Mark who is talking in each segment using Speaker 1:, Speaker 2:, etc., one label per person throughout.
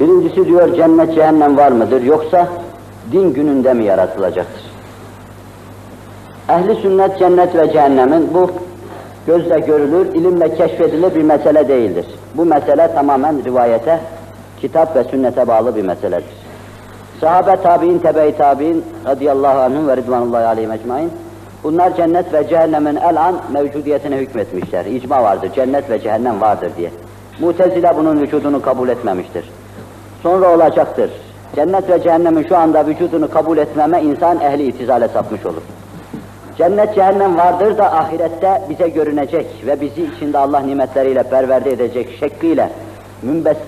Speaker 1: Birincisi diyor cennet cehennem var mıdır yoksa din gününde mi yaratılacaktır? Ehli sünnet cennet ve cehennemin bu gözle görülür, ilimle keşfedilir bir mesele değildir. Bu mesele tamamen rivayete, kitap ve sünnete bağlı bir meseledir. Sahabe tabi'in, tebe-i tabi'in radıyallahu anhum ve ridvanullahi aleyhim ecmain bunlar cennet ve cehennemin el an mevcudiyetine hükmetmişler. İcma vardır, cennet ve cehennem vardır diye. Mutezile bunun vücudunu kabul etmemiştir. Sonra olacaktır. Cennet ve cehennemin şu anda vücudunu kabul etmeme insan ehli itizale sapmış olur. Cennet cehennem vardır da ahirette bize görünecek ve bizi içinde Allah nimetleriyle perverde edecek şekliyle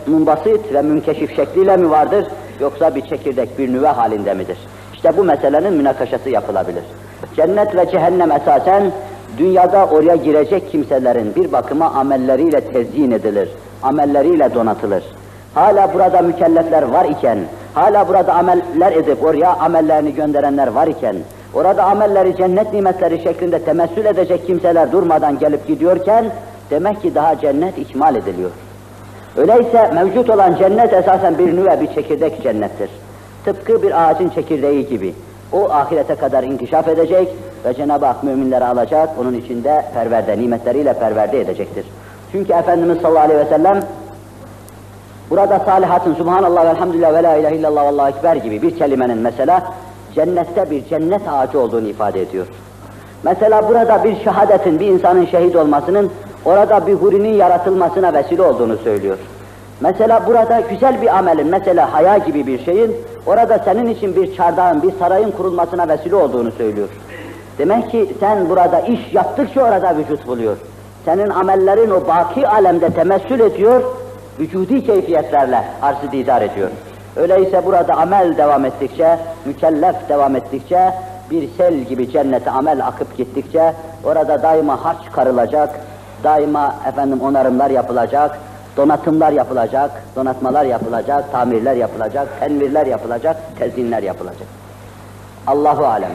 Speaker 1: münbasit ve münkeşif şekliyle mi vardır yoksa bir çekirdek, bir nüve halinde midir? İşte bu meselenin münakaşası yapılabilir. Cennet ve cehennem esasen dünyada oraya girecek kimselerin bir bakıma amelleriyle tezyin edilir, amelleriyle donatılır. Hala burada mükellefler var iken, hala burada ameller edip oraya amellerini gönderenler var iken, orada amelleri cennet nimetleri şeklinde temessül edecek kimseler durmadan gelip gidiyorken, demek ki daha cennet ikmal ediliyor. Öyleyse mevcut olan cennet esasen bir nüve, bir çekirdek cennettir. Tıpkı bir ağacın çekirdeği gibi. O ahirete kadar inkişaf edecek ve Cenab-ı Hak müminleri alacak, onun içinde perverde, nimetleriyle perverde edecektir. Çünkü Efendimiz sallallahu aleyhi ve sellem burada salihatın subhanallah ve elhamdülillah ve la ilahe illallah ve allahu ekber gibi bir kelimenin mesela cennette bir cennet ağacı olduğunu ifade ediyor. Mesela burada bir şehadetin, bir insanın şehit olmasının orada bir hurinin yaratılmasına vesile olduğunu söylüyor. Mesela burada güzel bir amelin, mesela haya gibi bir şeyin, orada senin için bir çardağın, bir sarayın kurulmasına vesile olduğunu söylüyor. Demek ki sen burada iş yaptıkça orada vücut buluyor. Senin amellerin o baki alemde temessül ediyor, vücudi keyfiyetlerle arz-ı didar ediyor. Öyleyse burada amel devam ettikçe, mükellef devam ettikçe, bir sel gibi cennete amel akıp gittikçe, orada daima harç karılacak, daima efendim onarımlar yapılacak, donatımlar yapılacak, donatmalar yapılacak, tamirler yapılacak, tenvirler yapılacak, tezinler yapılacak. Allahu alem.